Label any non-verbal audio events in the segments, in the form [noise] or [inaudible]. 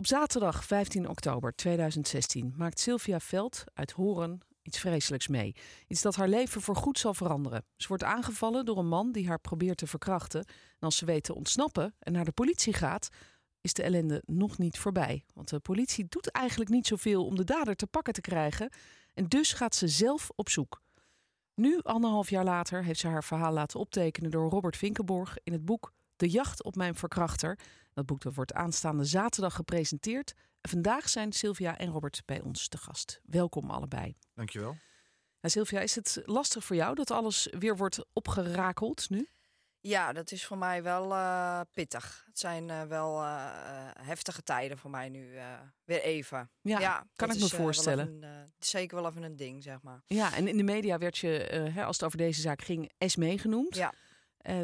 Op zaterdag 15 oktober 2016 maakt Sylvia Veld uit Horen iets vreselijks mee. Iets dat haar leven voorgoed zal veranderen. Ze wordt aangevallen door een man die haar probeert te verkrachten. En als ze weet te ontsnappen en naar de politie gaat, is de ellende nog niet voorbij. Want de politie doet eigenlijk niet zoveel om de dader te pakken te krijgen. En dus gaat ze zelf op zoek. Nu, anderhalf jaar later, heeft ze haar verhaal laten optekenen door Robert Vinkenborg in het boek De Jacht op Mijn Verkrachter. Dat boek dat wordt aanstaande zaterdag gepresenteerd. En vandaag zijn Sylvia en Robert bij ons te gast. Welkom allebei. Dankjewel. Ja, Sylvia, is het lastig voor jou dat alles weer wordt opgerakeld nu? Ja, dat is voor mij wel uh, pittig. Het zijn uh, wel uh, heftige tijden voor mij nu. weer even. Ja, ja kan ik me voorstellen. Wel een, zeker wel even een ding, zeg maar. Ja, en in de media werd je, hè, als het over deze zaak ging, Esmee genoemd. Ja.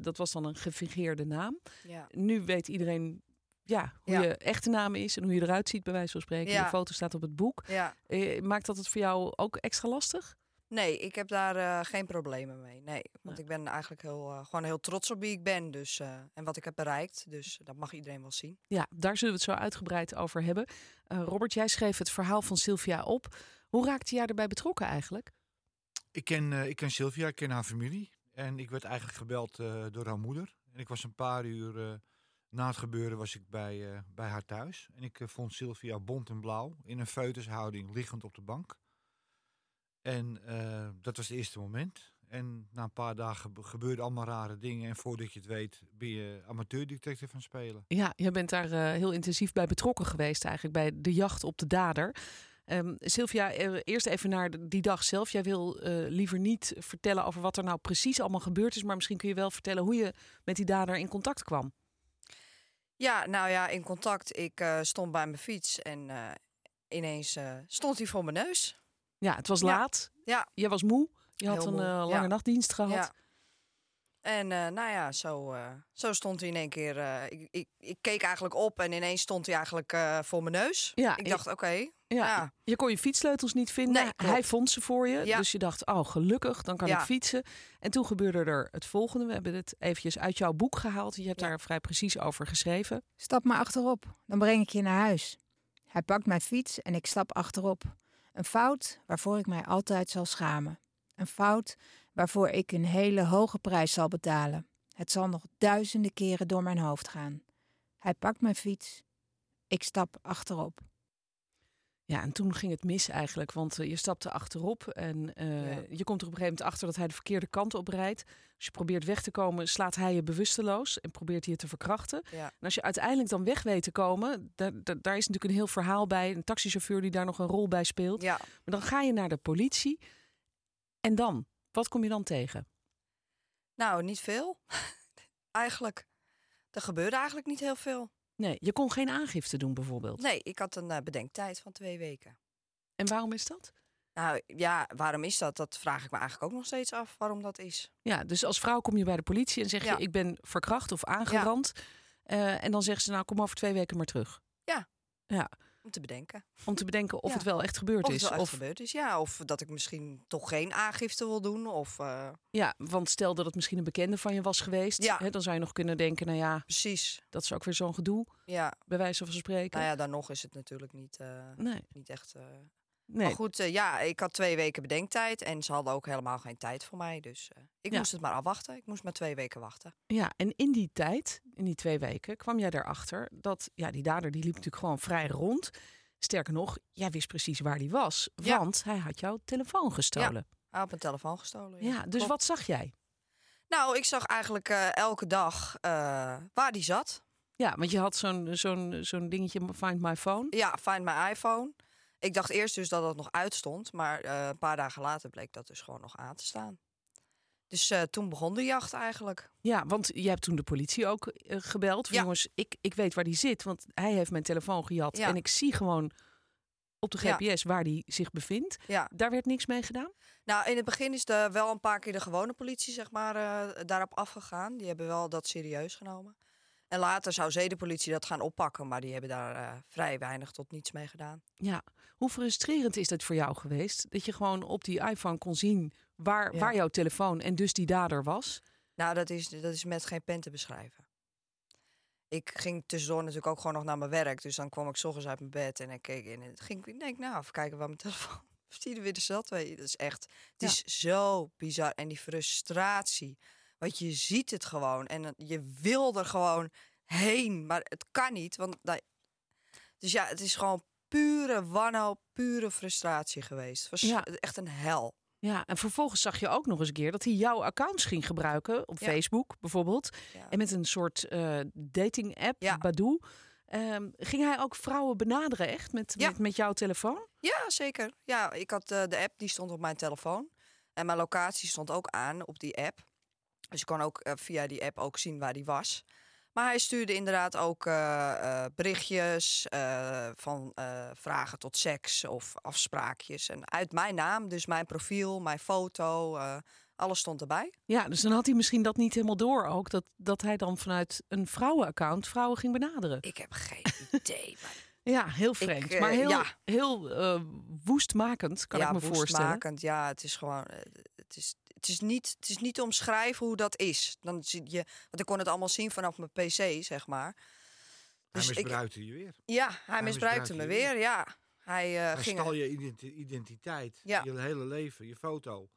Dat was dan een gefingeerde naam. Ja. Nu weet iedereen ja, hoe je echte naam is en hoe je eruit ziet, bij wijze van spreken. Ja. De foto staat op het boek. Ja. maakt dat het voor jou ook extra lastig? Nee, ik heb daar uh, geen problemen mee. Nee, want ik ben eigenlijk heel, uh, gewoon heel trots op wie ik ben dus, uh, en wat ik heb bereikt. Dus dat mag iedereen wel zien. Ja, daar zullen we het zo uitgebreid over hebben. Robert, jij schreef het verhaal van Sylvia op. Hoe raakte jij erbij betrokken eigenlijk? Ik ken, ik ken Sylvia, ik ken haar familie. En ik werd eigenlijk gebeld door haar moeder. En ik was een paar uur na het gebeuren was ik bij, bij haar thuis. En ik vond Sylvia bont en blauw in een feutushouding liggend op de bank. En dat was het eerste moment. En na een paar dagen gebeurden allemaal rare dingen. En voordat je het weet, ben je amateurdetective van spelen. Ja, je bent daar heel intensief bij betrokken geweest eigenlijk. Bij de jacht op de dader. Um, Sylvia, uh, eerst even naar die dag zelf. Jij wil liever niet vertellen over wat er nou precies allemaal gebeurd is. Maar misschien kun je wel vertellen hoe je met die dader in contact kwam. Ja, nou ja, in contact. Ik stond bij mijn fiets en ineens stond hij voor mijn neus. Ja, het was laat. Ja. Je was moe. Je had een lange ja. nachtdienst gehad. Ja. En uh, nou ja, zo, uh, zo stond hij in één keer. Ik, ik, ik, keek eigenlijk op en ineens stond hij eigenlijk voor mijn neus. Ja, ik dacht, oké. Okay, ja, ja, Je kon je fietssleutels niet vinden. Nee, hij vond ze voor je. Ja. Dus je dacht, oh gelukkig, dan kan Ja. ik fietsen. En toen gebeurde er het volgende. We hebben het eventjes uit jouw boek gehaald. Je hebt Ja. daar vrij precies over geschreven. Stap maar achterop, dan breng ik je naar huis. Hij pakt mijn fiets en ik stap achterop. Een fout waarvoor ik mij altijd zal schamen. Een fout waarvoor ik een hele hoge prijs zal betalen. Het zal nog duizenden keren door mijn hoofd gaan. Hij pakt mijn fiets. Ik stap achterop. Ja, en toen ging het mis eigenlijk. Want eh, je stapte achterop en eh, Ja. je komt er op een gegeven moment achter dat hij de verkeerde kant op rijdt. Als je probeert weg te komen, slaat hij je bewusteloos en probeert hij je te verkrachten. Ja. En als je uiteindelijk dan weg weet te komen, daar, daar, daar is natuurlijk een heel verhaal bij. Een taxichauffeur die daar nog een rol bij speelt. ja. Maar dan ga je naar de politie. En dan? Wat kom je dan tegen? Nou, niet veel. [laughs] eigenlijk. Er gebeurde eigenlijk niet heel veel. Nee, je kon geen aangifte doen bijvoorbeeld. Nee, ik had een uh, bedenktijd van twee weken. En waarom is dat? Nou ja, waarom is dat? Dat vraag ik me eigenlijk ook nog steeds af waarom dat is. Ja, dus als vrouw kom je bij de politie en zeg je Ja. ik ben verkracht of aangerand. Eh, en dan zeggen ze nou kom over twee weken maar terug. Ja. Ja, Om te bedenken. om te bedenken of Ja. het wel echt gebeurd Of het is. echt of, gebeurd is, ja. Of dat ik misschien toch geen aangifte wil doen. Of eh, Ja, want stel dat het misschien een bekende van je was geweest. Ja. Hè, dan zou je nog kunnen denken, nou ja, precies. dat is ook weer zo'n gedoe. Ja, Bij wijze van spreken. nou ja, dan nog is het natuurlijk niet, eh, Nee, niet echt... eh, nee. Maar goed, eh, ja, ik had twee weken bedenktijd. En ze hadden ook helemaal geen tijd voor mij. Dus eh, ik Ja. moest het maar afwachten. Ik moest maar twee weken wachten. Ja, en in die tijd, in die twee weken, kwam jij erachter dat ja, die dader die liep natuurlijk gewoon vrij rond. Sterker nog, jij wist precies waar die was, Ja. want hij had jouw telefoon gestolen. Hij had mijn telefoon gestolen. Ja, dus klopt. wat zag jij? Nou, ik zag eigenlijk eh, elke dag waar die zat. Ja, want je had zo'n zo'n zo'n dingetje, Find My Phone. Ja, find my iPhone. Ik dacht eerst dus dat het nog uitstond. Maar eh, een paar dagen later bleek dat dus gewoon nog aan te staan. Dus eh, toen begon de jacht eigenlijk. Ja, want jij hebt toen de politie ook eh, gebeld. Van, Ja. Jongens, ik, ik weet waar die zit, want hij heeft mijn telefoon gejat. Ja. En ik zie gewoon op de Ja. GPS waar die zich bevindt. Ja. Daar werd niks mee gedaan? Nou, in het begin is er wel een paar keer de gewone politie zeg maar, daarop afgegaan. Die hebben wel dat serieus genomen. En later zou zedenpolitie dat gaan oppakken, maar die hebben daar vrij weinig tot niets mee gedaan. Ja. Hoe frustrerend is dat voor jou geweest? Dat je gewoon op die iPhone kon zien waar, Ja. waar jouw telefoon en dus die dader was? Nou, dat is, dat is met geen pen te beschrijven. ik ging tussendoor natuurlijk ook gewoon nog naar mijn werk. Dus dan kwam ik 's ochtends uit mijn bed en ik keek in. En ging ik denk, nou, even kijken waar mijn [laughs] telefoon. Of die er weer je, Dat is echt. Het Ja. is zo bizar. En die frustratie. Want je ziet het gewoon. En je wil er gewoon heen. Maar het kan niet. Want nou, dus ja, het is gewoon pure wanhoop, pure frustratie geweest. Het was Ja. echt een hel. Ja, en vervolgens zag je ook nog eens een keer dat hij jouw accounts ging gebruiken op Ja. Facebook bijvoorbeeld. Ja. En met een soort eh, dating app, Ja. Badoo. ehm, ging hij ook vrouwen benaderen echt met, met, met jouw telefoon? Ja, zeker. Ja, ik had eh, de app, die stond op mijn telefoon. En mijn locatie stond ook aan op die app. Dus je kon ook eh, via die app ook zien waar die was. Maar hij stuurde inderdaad ook eh, eh, berichtjes eh, van vragen tot seks of afspraakjes. En uit mijn naam, dus mijn profiel, mijn foto, alles stond erbij. Ja, dus dan had hij misschien dat niet helemaal door ook. Dat, dat hij dan vanuit een vrouwenaccount vrouwen ging benaderen. Ik heb geen idee. [laughs] Ja, heel vreemd. maar heel, ja. heel woestmakend, kan ja, ik me voorstellen. woestmakend. Ja, het is gewoon. Het is, het, is niet, het is niet te omschrijven hoe dat is. Dan zie je, want ik kon het allemaal zien vanaf mijn PC, zeg maar. Dus Hij ik- misbruikte je weer. Ja, hij, Hij misbruikte misbruikte me je weer. Ja, hij eh, Hij ging. stal je identi- identiteit, Ja. je hele leven, je foto.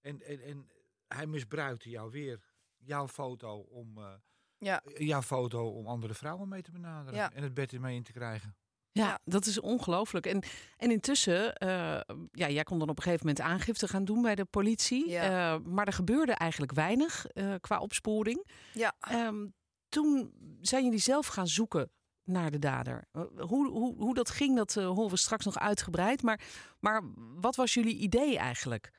En, en, en hij misbruikte jou weer, jouw foto, om, eh, Ja. jouw foto om andere vrouwen mee te benaderen. Ja. En het bed ermee in te krijgen. Ja, dat is ongelooflijk. En, en intussen, eh, ja, jij kon dan op een gegeven moment aangifte gaan doen bij de politie. Ja. Eh, maar er gebeurde eigenlijk weinig eh, qua opsporing. Ja, Ehm, toen zijn jullie zelf gaan zoeken naar de dader. Hoe, hoe, hoe dat ging, dat horen we straks nog uitgebreid. Maar, maar wat was jullie idee eigenlijk?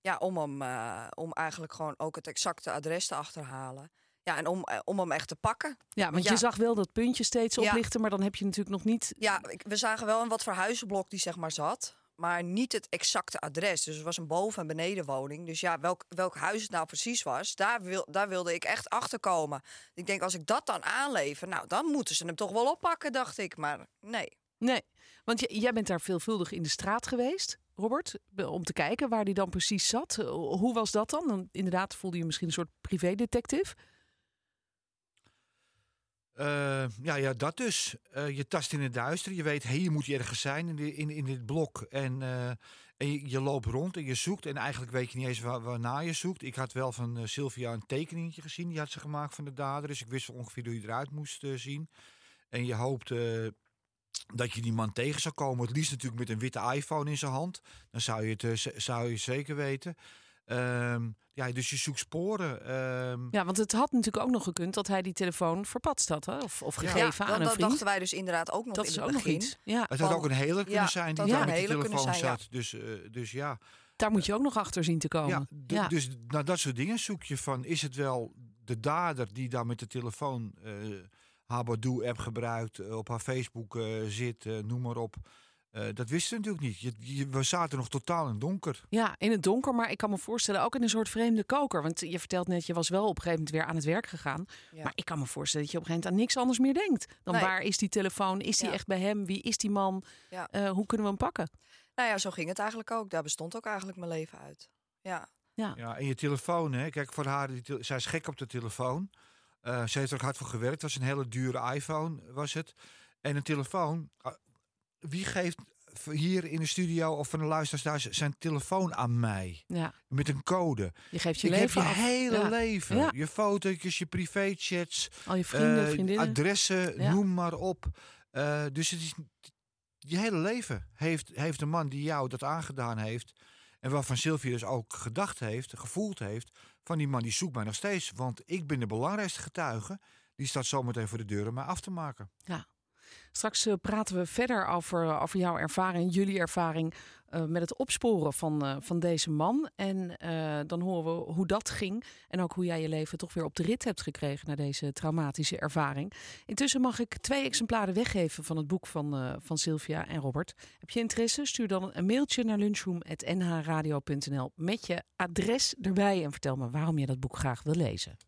ja om, hem, om eigenlijk gewoon ook het exacte adres te achterhalen. Ja, en om, eh, om hem echt te pakken. Ja, want Ja. je zag wel dat puntje steeds Ja. oplichten, maar dan heb je natuurlijk nog niet. Ja, we zagen wel in wat voor huizenblok die zeg maar zat. Maar niet het exacte adres. Dus het was een boven- en benedenwoning. Dus ja, welk, welk huis het nou precies was, daar, wil, daar wilde ik echt achter komen. Ik denk, als ik dat dan aanlever, nou, dan moeten ze hem toch wel oppakken, dacht ik. Maar nee. Nee, want jij bent daar veelvuldig in de straat geweest, Robert, be- om te kijken waar die dan precies zat. Hoe was dat dan? dan inderdaad, voelde je misschien een soort privédetective. Eh, ja, ja, dat dus. Eh, je tast in het duister. Je weet, je moet hier ergens zijn in, in, in dit blok. En, eh, je, je loopt rond en je zoekt. En eigenlijk weet je niet eens waar, waarna je zoekt. Ik had wel van Sylvia een tekeningetje gezien. Die had ze gemaakt van de dader. Dus ik wist ongeveer hoe je eruit moest zien. En je hoopt dat je die man tegen zou komen. Het liefst natuurlijk met een witte iPhone in zijn hand. Dan zou je het zou je zeker weten. Ehm, ja, dus je zoekt sporen. Ehm, Ja, want het had natuurlijk ook nog gekund dat hij die telefoon verpatst had, hè? Of, of gegeven ja, aan een dat vriend. dachten wij dus inderdaad ook nog dat in is het ook nog begin. iets. Ja, Het had Van- ook een hele kunnen ja, zijn dat die daar een met de telefoon zijn, ja. zat. Dus, eh, dus ja. daar moet je ook nog achter zien te komen. ja. Dus naar dat soort dingen zoek je van... is het wel de dader die daar met de telefoon... eh haar Badoo-app gebruikt, eh, op haar Facebook eh, zit, eh, noem maar op. Eh, dat wisten we natuurlijk niet. Je, je- we zaten nog totaal in het donker. Ja, in het donker, maar ik kan me voorstellen ook in een soort vreemde koker. Want je vertelt net, je was wel op een gegeven moment weer aan het werk gegaan. Ja. Maar ik kan me voorstellen dat je op een gegeven moment aan niks anders meer denkt. Dan Nee. waar is die telefoon? Is die Ja. echt bij hem? Wie is die man? Ja. Eh, hoe kunnen we hem pakken? Nou ja, zo ging het eigenlijk ook. Daar bestond ook eigenlijk mijn leven uit. Ja, Ja, en je telefoon, hè. Kijk, voor haar, die zij is gek op de telefoon. Eh, ze heeft er ook hard voor gewerkt. Het was een hele dure iPhone, was het. En een telefoon. Wie geeft hier in de studio of van de luisteraars thuis zijn telefoon aan mij? Ja, Met een code. je geeft je ik leven je af. hele Ja. leven. Ja. Je fotootjes, je privéchats, Al je vrienden, eh, vriendinnen. adressen, Ja. noem maar op. Eh, dus het is, je hele leven heeft, heeft een man die jou dat aangedaan heeft. En waarvan Sylvia dus ook gedacht heeft, gevoeld heeft. Van die man die zoekt mij nog steeds. Want ik ben de belangrijkste getuige. Die staat zometeen voor de deur om mij af te maken. Straks eh, praten we verder over, over jouw ervaring, jullie ervaring eh, met het opsporen van, eh, van deze man. En eh, dan horen we hoe dat ging en ook hoe jij je leven toch weer op de rit hebt gekregen na deze traumatische ervaring. Intussen mag ik twee exemplaren weggeven van het boek van, eh, van Sylvia en Robert. Heb je interesse? Stuur dan een mailtje naar lunchroom.nhradio.nl met je adres erbij en vertel me waarom je dat boek graag wil lezen.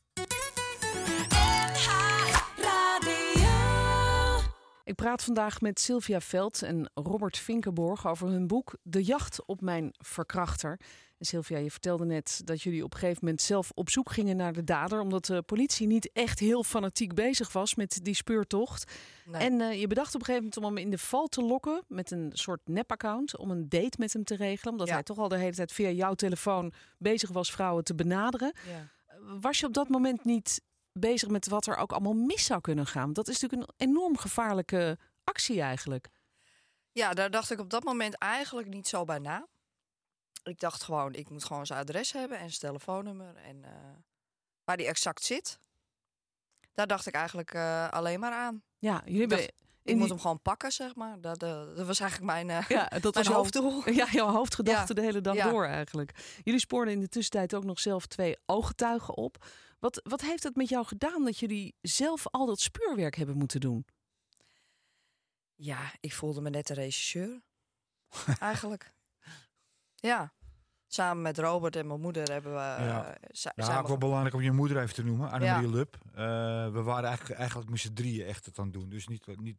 Ik praat vandaag met Sylvia Veld en Robert Vinkenborg over hun boek De jacht op mijn verkrachter. En Sylvia, je vertelde net dat jullie op een gegeven moment zelf op zoek gingen naar de dader, omdat de politie niet echt heel fanatiek bezig was met die speurtocht. Nee. En eh, je bedacht op een gegeven moment om hem in de val te lokken met een soort nep-account om een date met hem te regelen, omdat Ja. hij toch al de hele tijd via jouw telefoon bezig was vrouwen te benaderen. ja. Was je op dat moment niet bezig met wat er ook allemaal mis zou kunnen gaan? Dat is natuurlijk een enorm gevaarlijke actie eigenlijk. ja, daar dacht ik op dat moment eigenlijk niet zo bij na. Ik dacht gewoon, ik moet gewoon zijn adres hebben en zijn telefoonnummer en eh, waar die exact zit. Daar dacht ik eigenlijk eh, alleen maar aan. Ja, jullie hebben Ik moet hem gewoon pakken, zeg maar. Dat, eh, dat was eigenlijk mijn, eh, Ja, dat [laughs] was mijn hoofddoel. [laughs] Ja, jouw hoofdgedachte Ja. de hele dag Ja. door eigenlijk. Jullie spoorden in de tussentijd ook nog zelf twee ooggetuigen op. Wat, wat heeft het met jou gedaan dat jullie zelf al dat speurwerk hebben moeten doen? Ja, ik voelde me net een regisseur. eigenlijk. Ja. Samen met Robert en mijn moeder hebben we... Ja. eh, Ja, ook we wel belangrijk om je moeder even te noemen, Annemarie Ja. Lub. Eh, we waren eigenlijk, eigenlijk met z'n drieën echt het aan het doen. Dus niet, niet,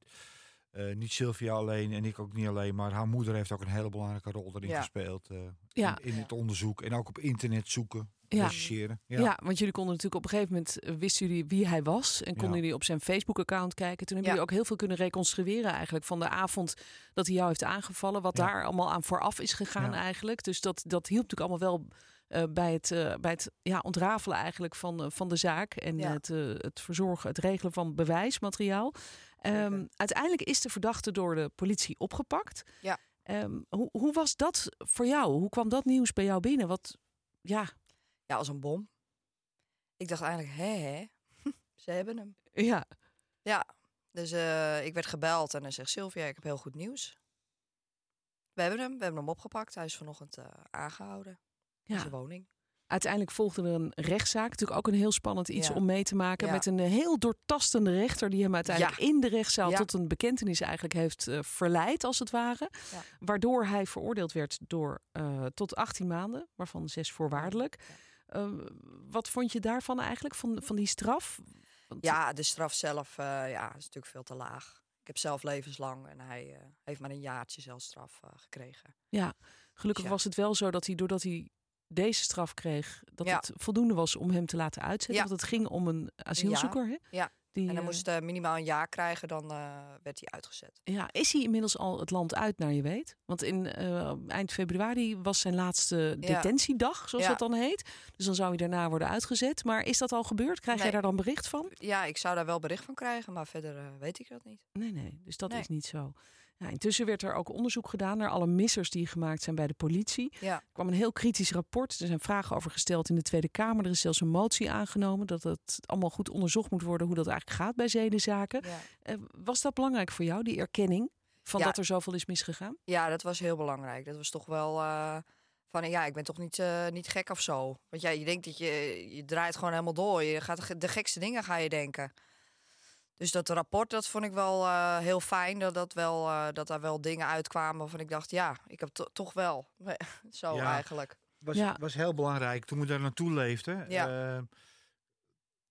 eh, niet Sylvia alleen en ik ook niet alleen, maar haar moeder heeft ook een hele belangrijke rol erin Ja. gespeeld. eh, Ja. in, in het onderzoek en ook op internet zoeken, Ja. rechercheren. Ja. want jullie konden natuurlijk op een gegeven moment eh, wisten jullie wie hij was en konden Ja. jullie op zijn Facebook-account kijken. Toen hebben Ja. jullie ook heel veel kunnen reconstrueren eigenlijk van de avond dat hij jou heeft aangevallen, wat Ja. daar allemaal aan vooraf is gegaan Ja. eigenlijk. Dus dat, dat hielp natuurlijk allemaal wel eh, bij het, eh, bij het ja, ontrafelen eigenlijk van, van de zaak en Ja. het, het verzorgen, het regelen van bewijsmateriaal. Ehm, uiteindelijk is de verdachte door de politie opgepakt. Ja. Ehm, hoe, hoe was dat voor jou? Hoe kwam dat nieuws bij jou binnen? Wat, ja, Ja, als een bom. Ik dacht eigenlijk, hè, hè? [laughs] Ze hebben hem. ja, Ja, dus eh, ik werd gebeld en dan zegt Sylvia, ik heb heel goed nieuws. We hebben hem, we hebben hem opgepakt. Hij is vanochtend eh, aangehouden in zijn woning. Uiteindelijk volgde er een rechtszaak. Natuurlijk ook een heel spannend iets Ja. om mee te maken. Ja. Met een heel doortastende rechter die hem uiteindelijk Ja. in de rechtszaal tot een bekentenis eigenlijk heeft eh, verleid, als het ware. Waardoor hij veroordeeld werd door, eh, tot 18 maanden, waarvan zes voorwaardelijk. Eh, wat vond je daarvan eigenlijk, van, van die straf? Want- Ja, de straf zelf eh, ja, is natuurlijk veel te laag. Ik heb zelf levenslang en hij eh, heeft maar een jaartje zelfstraf eh, gekregen. Ja, gelukkig Ja. was het wel zo dat hij, doordat hij deze straf kreeg, dat Ja. het voldoende was om hem te laten uitzetten. Ja. Want het ging om een asielzoeker, hè? Ja. Die, En hij eh, moest eh, minimaal een jaar krijgen, dan eh, werd hij uitgezet. Ja, is hij inmiddels al het land uit, naar je weet? Want in eind februari was zijn laatste detentiedag, zoals dat dan heet. Dus dan zou hij daarna worden uitgezet. Maar is dat al gebeurd? Krijg jij daar dan bericht van? Ja, ik zou daar wel bericht van krijgen, maar verder weet ik dat niet. Nee, nee. Dus dat Nee. is niet zo. Ja, intussen werd er ook onderzoek gedaan naar alle missers die gemaakt zijn bij de politie. Ja, Er kwam een heel kritisch rapport. Er zijn vragen over gesteld in de Tweede Kamer. Er is zelfs een motie aangenomen dat het allemaal goed onderzocht moet worden hoe dat eigenlijk gaat bij zedenzaken. ja. Eh, was dat belangrijk voor jou, die erkenning van Ja. dat er zoveel is misgegaan? ja, dat was heel belangrijk. Dat was toch wel eh, van, ja, ik ben toch niet, eh, niet gek of zo. Want ja, je denkt dat je, je draait gewoon helemaal door. Je gaat de gekste dingen ga je denken. Dus dat rapport, dat vond ik wel eh, heel fijn. Dat, dat, wel, eh, dat daar wel dingen uitkwamen waarvan ik dacht, ja, ik heb to- toch wel. [laughs] zo Ja. eigenlijk. was, Ja. was heel belangrijk toen we daar naartoe leefden. Ja. Eh,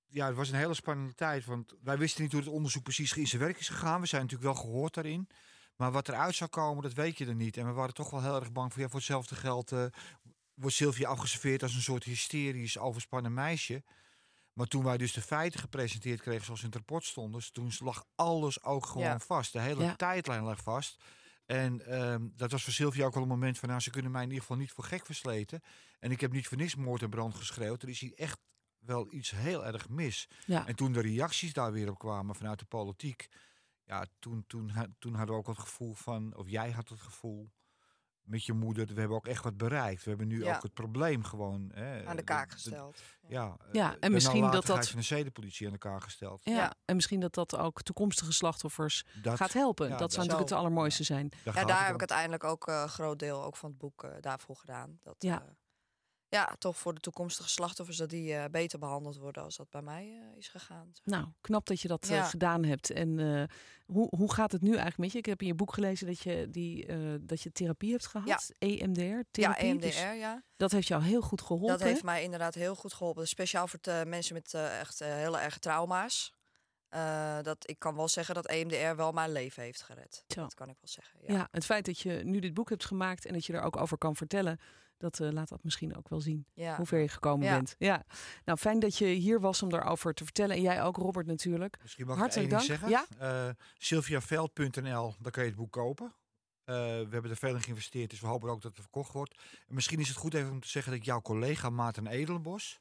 ja, het was een hele spannende tijd. Want wij wisten niet hoe het onderzoek precies in zijn werk is gegaan. We zijn natuurlijk wel gehoord daarin. Maar wat eruit zou komen, dat weet je er niet. En we waren toch wel heel erg bang voor, ja, voor hetzelfde geld wordt Sylvia afgeserveerd als een soort hysterisch overspannen meisje. Maar toen wij dus de feiten gepresenteerd kregen zoals in het rapport stonden, toen lag alles ook gewoon Ja. vast. De hele Ja. tijdlijn lag vast. En ehm, dat was voor Sylvia ook wel een moment van, nou, ze kunnen mij in ieder geval niet voor gek versleten. En ik heb niet voor niks moord en brand geschreeuwd. Er is hier echt wel iets heel erg mis. Ja. En toen de reacties daar weer op kwamen vanuit de politiek, ja, toen, toen, toen hadden we ook het gevoel van, of jij had het gevoel met je moeder, we hebben ook echt wat bereikt. We hebben nu Ja. ook het probleem gewoon hè, Aan de kaak gesteld. ja, Ja, eh, en misschien dat dat- van de zedenpolitie aan de kaak gesteld. Ja, Ja. en misschien dat dat ook toekomstige slachtoffers Dat, gaat helpen. ja, dat dat zou natuurlijk het allermooiste zijn. daar Ja, daar heb om. ik uiteindelijk ook eh, een groot deel ook van het boek eh, daarvoor gedaan. Dat, Ja. ja. Ja, toch voor de toekomstige slachtoffers dat die eh, beter behandeld worden als dat bij mij eh, is gegaan. Nou, knap dat je dat eh, Ja. gedaan hebt. En hoe, hoe gaat het nu eigenlijk met je? Ik heb in je boek gelezen dat je, die, dat je therapie hebt gehad. EMDR, Ja, therapie. EMDR, Dus ja. dat heeft jou heel goed geholpen. Dat heeft mij inderdaad heel goed geholpen. Speciaal voor de mensen met echt hele erge trauma's. dat, ik kan wel zeggen dat EMDR wel mijn leven heeft gered. Zo. Dat kan ik wel zeggen. Ja. Ja. het feit dat je nu dit boek hebt gemaakt en dat je er ook over kan vertellen, dat eh, laat dat misschien ook wel zien. Ja. Hoe ver je gekomen Ja. bent. Ja. Nou, fijn dat je hier was om daarover te vertellen. En jij ook, Robert, natuurlijk. Misschien mag Hartelijk ik één ding dank. zeggen. Eh, Sylviaveld.nl, daar kan je het boek kopen. Eh, we hebben er veel in geïnvesteerd, dus we hopen ook dat het verkocht wordt. En misschien is het goed even om te zeggen dat jouw collega Maarten Edelenbos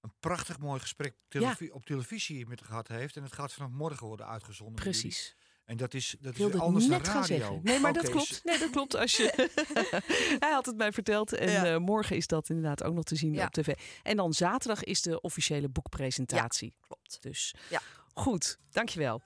een prachtig mooi gesprek televi- op televisie met gehad heeft. En het gaat vanaf morgen worden uitgezonden. Precies. En dat is, dat Ik is anders net dan gaan radio. zeggen. Nee, maar dat Oké, klopt. Nee, dat klopt. Als je... [laughs] Hij had het mij verteld. En Ja. eh, morgen is dat inderdaad ook nog te zien Ja. op tv. En dan zaterdag is de officiële boekpresentatie. Klopt. Dus Ja. goed, dankjewel.